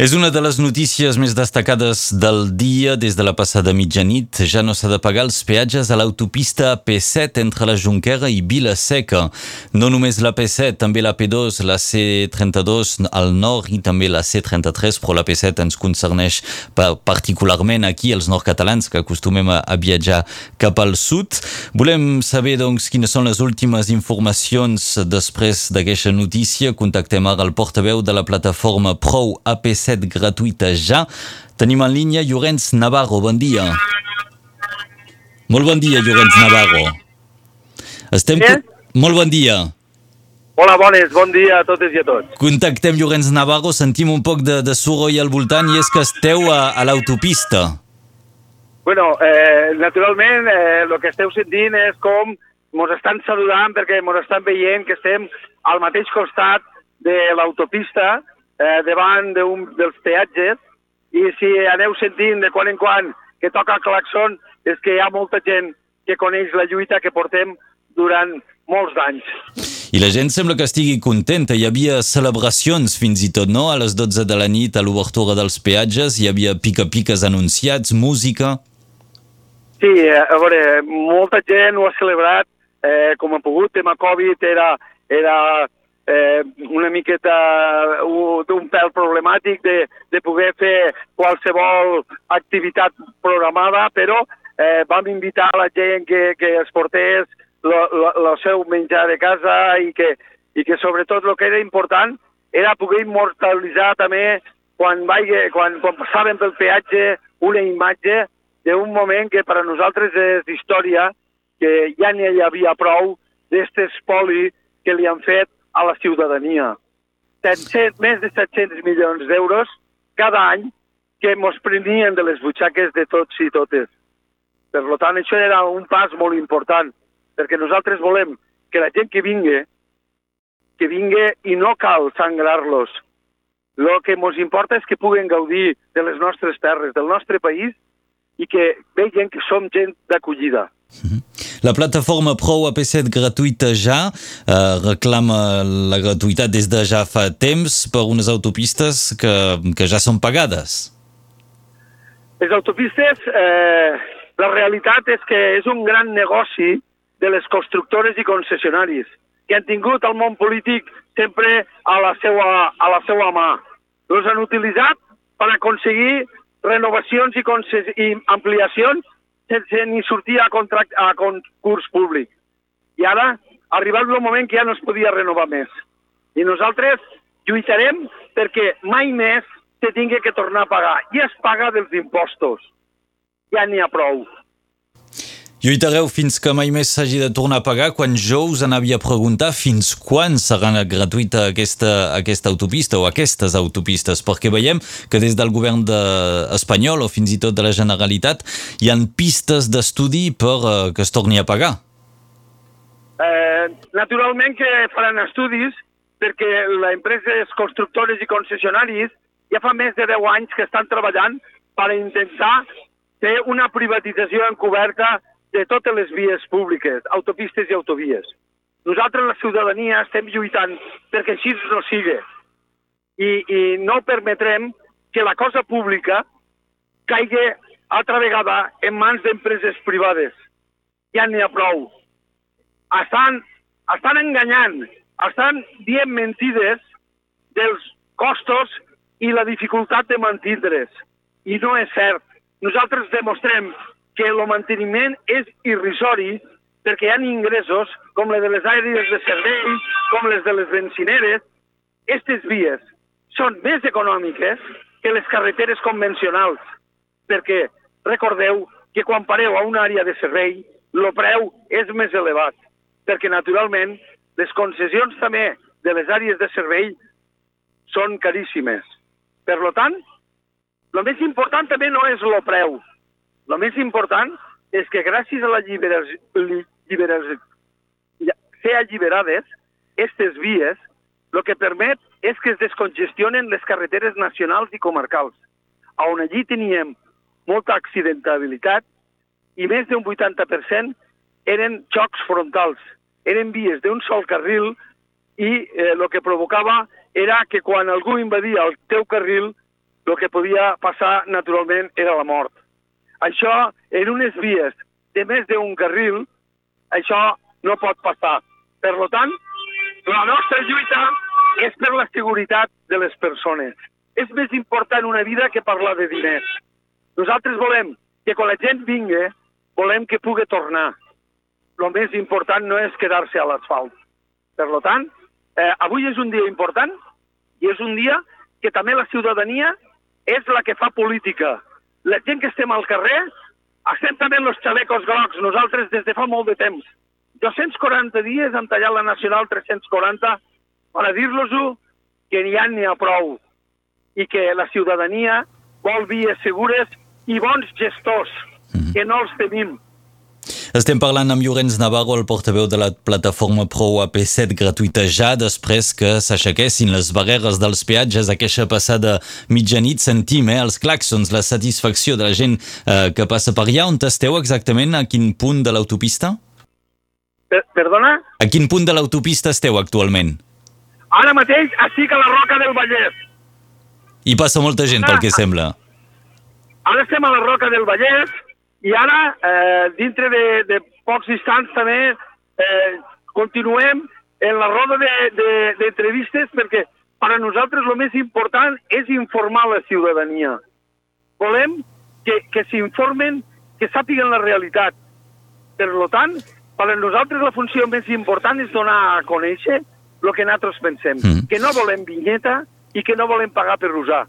És una de les notícies més destacades del dia des de la passada mitjanit. Ja no s'ha de pagar els peatges a l'autopista P7 entre la Junquera i Vila-seca. No només la P7, també la P2, la C32 al nord i també la C33, però la P7 ens concerneix particularment aquí, els nord-catalans, que acostumem a, viatjar cap al sud. Volem saber, doncs, quines són les últimes informacions després d'aquesta notícia. Contactem ara el portaveu de la plataforma Prou AP7 7 gratuïta ja. Tenim en línia Llorenç Navarro, bon dia. Molt bon dia, Llorenç Navarro. Estem... Sí? Molt bon dia. Hola, bones, bon dia a totes i a tots. Contactem Llorenç Navarro, sentim un poc de, de soroll al voltant i és que esteu a, a l'autopista. Bueno, eh, naturalment, eh, el que esteu sentint és com ens estan saludant perquè ens estan veient que estem al mateix costat de l'autopista eh, davant un dels peatges i si aneu sentint de quan en quan que toca el claxon és que hi ha molta gent que coneix la lluita que portem durant molts anys. I la gent sembla que estigui contenta. Hi havia celebracions fins i tot, no? A les 12 de la nit, a l'obertura dels peatges, hi havia pica-piques anunciats, música... Sí, eh, a veure, molta gent ho ha celebrat eh, com ha pogut. Tema Covid era, era eh, una miqueta un pèl problemàtic de, de poder fer qualsevol activitat programada, però eh, vam invitar la gent que, que es portés el seu menjar de casa i que, i que sobretot el que era important era poder immortalitzar també quan, vaig, quan, quan passàvem pel peatge una imatge d'un moment que per a nosaltres és història, que ja n'hi havia prou d'aquest espoli que li han fet a la ciutadania. 700, més de 700 milions d'euros cada any que ens prenien de les butxaques de tots i totes. Per tant, això era un pas molt important, perquè nosaltres volem que la gent que vingui, que vingui i no cal sangrar-los. El que ens importa és que puguen gaudir de les nostres terres, del nostre país, i que vegin que som gent d'acollida. Mhm. La plataforma Prou AP7 gratuïta ja eh, reclama la gratuïtat des de ja fa temps per unes autopistes que, que ja són pagades. Les autopistes, eh, la realitat és que és un gran negoci de les constructores i concessionaris que han tingut el món polític sempre a la seva, a la seva mà. Els han utilitzat per aconseguir renovacions i, i ampliacions sense ni sortir a, contract, a concurs públic. I ara ha arribat el moment que ja no es podia renovar més. I nosaltres lluitarem perquè mai més se tingui que tornar a pagar. I es paga dels impostos. Ja n'hi ha prou. Lluitareu fins que mai més s'hagi de tornar a pagar. Quan jo us anava a preguntar fins quan serà gratuïta aquesta, aquesta autopista o aquestes autopistes, perquè veiem que des del govern de, espanyol o fins i tot de la Generalitat hi han pistes d'estudi per uh, que es torni a pagar. Eh, naturalment que faran estudis perquè les empreses constructores i concessionaris ja fa més de 10 anys que estan treballant per intentar fer una privatització encoberta de totes les vies públiques, autopistes i autovies. Nosaltres, la ciutadania, estem lluitant perquè així no sigui. I, i no permetrem que la cosa pública caigui altra vegada en mans d'empreses privades. Ja n'hi ha prou. Estan, estan enganyant, estan dient mentides dels costos i la dificultat de mantindre's. I no és cert. Nosaltres demostrem que el manteniment és irrisori perquè hi ha ingressos com les de les àrees de servei, com les de les benzineres. Aquestes vies són més econòmiques que les carreteres convencionals, perquè recordeu que quan pareu a una àrea de servei, el preu és més elevat, perquè naturalment les concessions també de les àrees de servei són caríssimes. Per tant, el més important també no és el preu, el més important és que gràcies a la lliberació, lliberació ser alliberades aquestes vies, el que permet és que es descongestionen les carreteres nacionals i comarcals, on allí teníem molta accidentabilitat i més d'un 80% eren xocs frontals, eren vies d'un sol carril i eh, el que provocava era que quan algú invadia el teu carril el que podia passar naturalment era la mort. Això, en unes vies de més d'un carril, això no pot passar. Per tant, la nostra lluita és per la seguretat de les persones. És més important una vida que parlar de diners. Nosaltres volem que quan la gent vingui, volem que pugui tornar. El més important no és quedar-se a l'asfalt. Per tant, eh, avui és un dia important i és un dia que també la ciutadania és la que fa política. La gent que estem al carrer estem també els xalecos grocs, nosaltres des de fa molt de temps. 240 dies han tallat la Nacional 340 per a dir-los-ho que n'hi ha n'hi ha prou i que la ciutadania vol vies segures i bons gestors, que no els tenim. Estem parlant amb Llorenç Navarro, el portaveu de la plataforma Pro AP7 gratuïta ja després que s'aixequessin les barreres dels peatges aquesta passada mitjanit. Sentim eh, els claxons, la satisfacció de la gent eh, que passa per allà. On esteu exactament? A quin punt de l'autopista? Per perdona? A quin punt de l'autopista esteu actualment? Ara mateix estic a la Roca del Vallès. I passa molta gent, pel que sembla. Ara estem a la Roca del Vallès i ara, eh, dintre de, de pocs instants també, eh, continuem en la roda d'entrevistes de, de, perquè per a nosaltres el més important és informar la ciutadania. Volem que, que s'informen, que sàpiguen la realitat. Per tant, per a nosaltres la funció més important és donar a conèixer el que nosaltres pensem. Mm. Que no volem vinyeta i que no volem pagar per usar.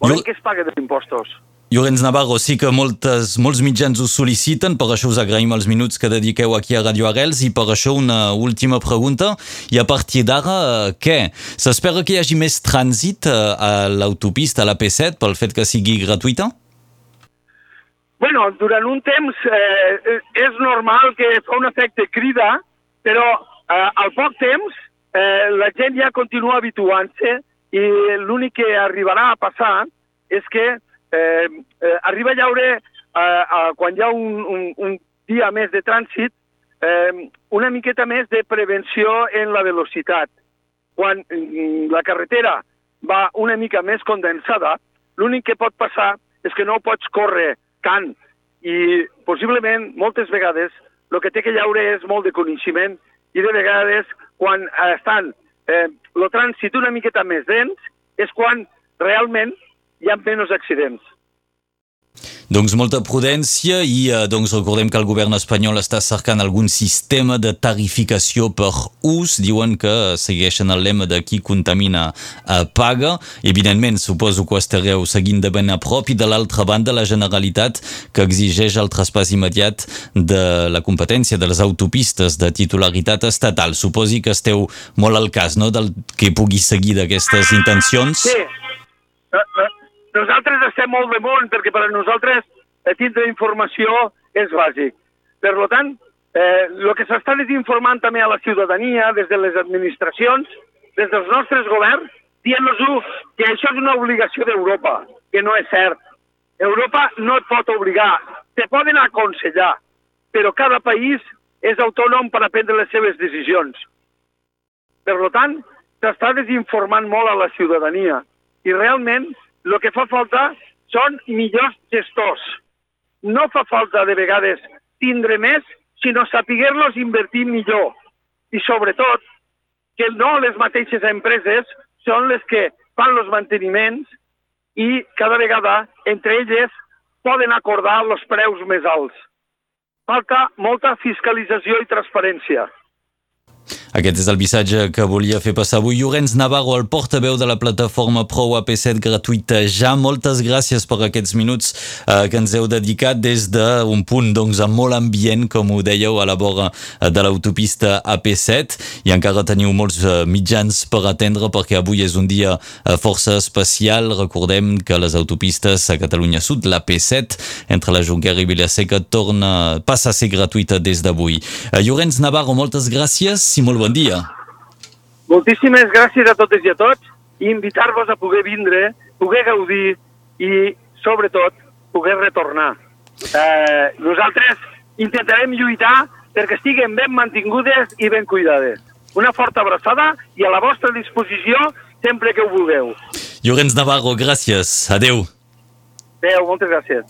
Volem jo... que es pagui dels impostos. Llorenç Navarro, sí que moltes, molts mitjans us sol·liciten, per això us agraïm els minuts que dediqueu aquí a Radio Arrels i per això una última pregunta. I a partir d'ara, què? S'espera que hi hagi més trànsit eh, a l'autopista, a la P7, pel fet que sigui gratuïta? Bueno, durant un temps eh, és normal que fa un efecte crida, però eh, al poc temps eh, la gent ja continua habituant-se i l'únic que arribarà a passar és que eh, eh, arriba a llaure, eh, eh, quan hi ha un, un, un dia més de trànsit, eh, una miqueta més de prevenció en la velocitat. Quan mm, la carretera va una mica més condensada, l'únic que pot passar és que no pots córrer tant i possiblement moltes vegades el que té que llaure és molt de coneixement i de vegades quan estan eh, el trànsit una miqueta més dens és quan realment hi ha menys accidents. Doncs molta prudència i eh, doncs recordem que el govern espanyol està cercant algun sistema de tarificació per ús. Diuen que segueixen el lema de qui contamina eh, paga. Evidentment, suposo que ho estareu seguint de ben a prop i de l'altra banda la Generalitat que exigeix el traspàs immediat de la competència de les autopistes de titularitat estatal. Suposi que esteu molt al cas no? del que pugui seguir d'aquestes intencions. Sí, nosaltres estem molt de món perquè per a nosaltres eh, tindre informació és bàsic. Per tant, eh, el que s'està desinformant també a la ciutadania, des de les administracions, des dels nostres governs, dient-nos que això és una obligació d'Europa, que no és cert. Europa no et pot obligar, te poden aconsellar, però cada país és autònom per a prendre les seves decisions. Per tant, s'està desinformant molt a la ciutadania i realment el que fa falta són millors gestors. No fa falta de vegades tindre més, sinó saber-los invertir millor. I sobretot, que no les mateixes empreses són les que fan els manteniments i cada vegada entre elles poden acordar els preus més alts. Falta molta fiscalització i transparència. Aquest és el missatge que volia fer passar avui Llorenç Navarro, el portaveu de la plataforma Pro AP7 gratuïta. Ja moltes gràcies per aquests minuts eh, que ens heu dedicat des d'un punt doncs, molt ambient, com ho dèieu, a la vora eh, de l'autopista AP7 i encara teniu molts eh, mitjans per atendre perquè avui és un dia eh, força especial. Recordem que les autopistes a Catalunya Sud, la P7, entre la Junquera i Vilaseca, torna, passa a ser gratuïta des d'avui. Llorenç Navarro, moltes gràcies i molt bon dia. Moltíssimes gràcies a totes i a tots i invitar-vos a poder vindre, poder gaudir i, sobretot, poder retornar. Eh, nosaltres intentarem lluitar perquè estiguen ben mantingudes i ben cuidades. Una forta abraçada i a la vostra disposició sempre que ho vulgueu. Llorenç Navarro, gràcies. Adeu. Adéu, moltes gràcies.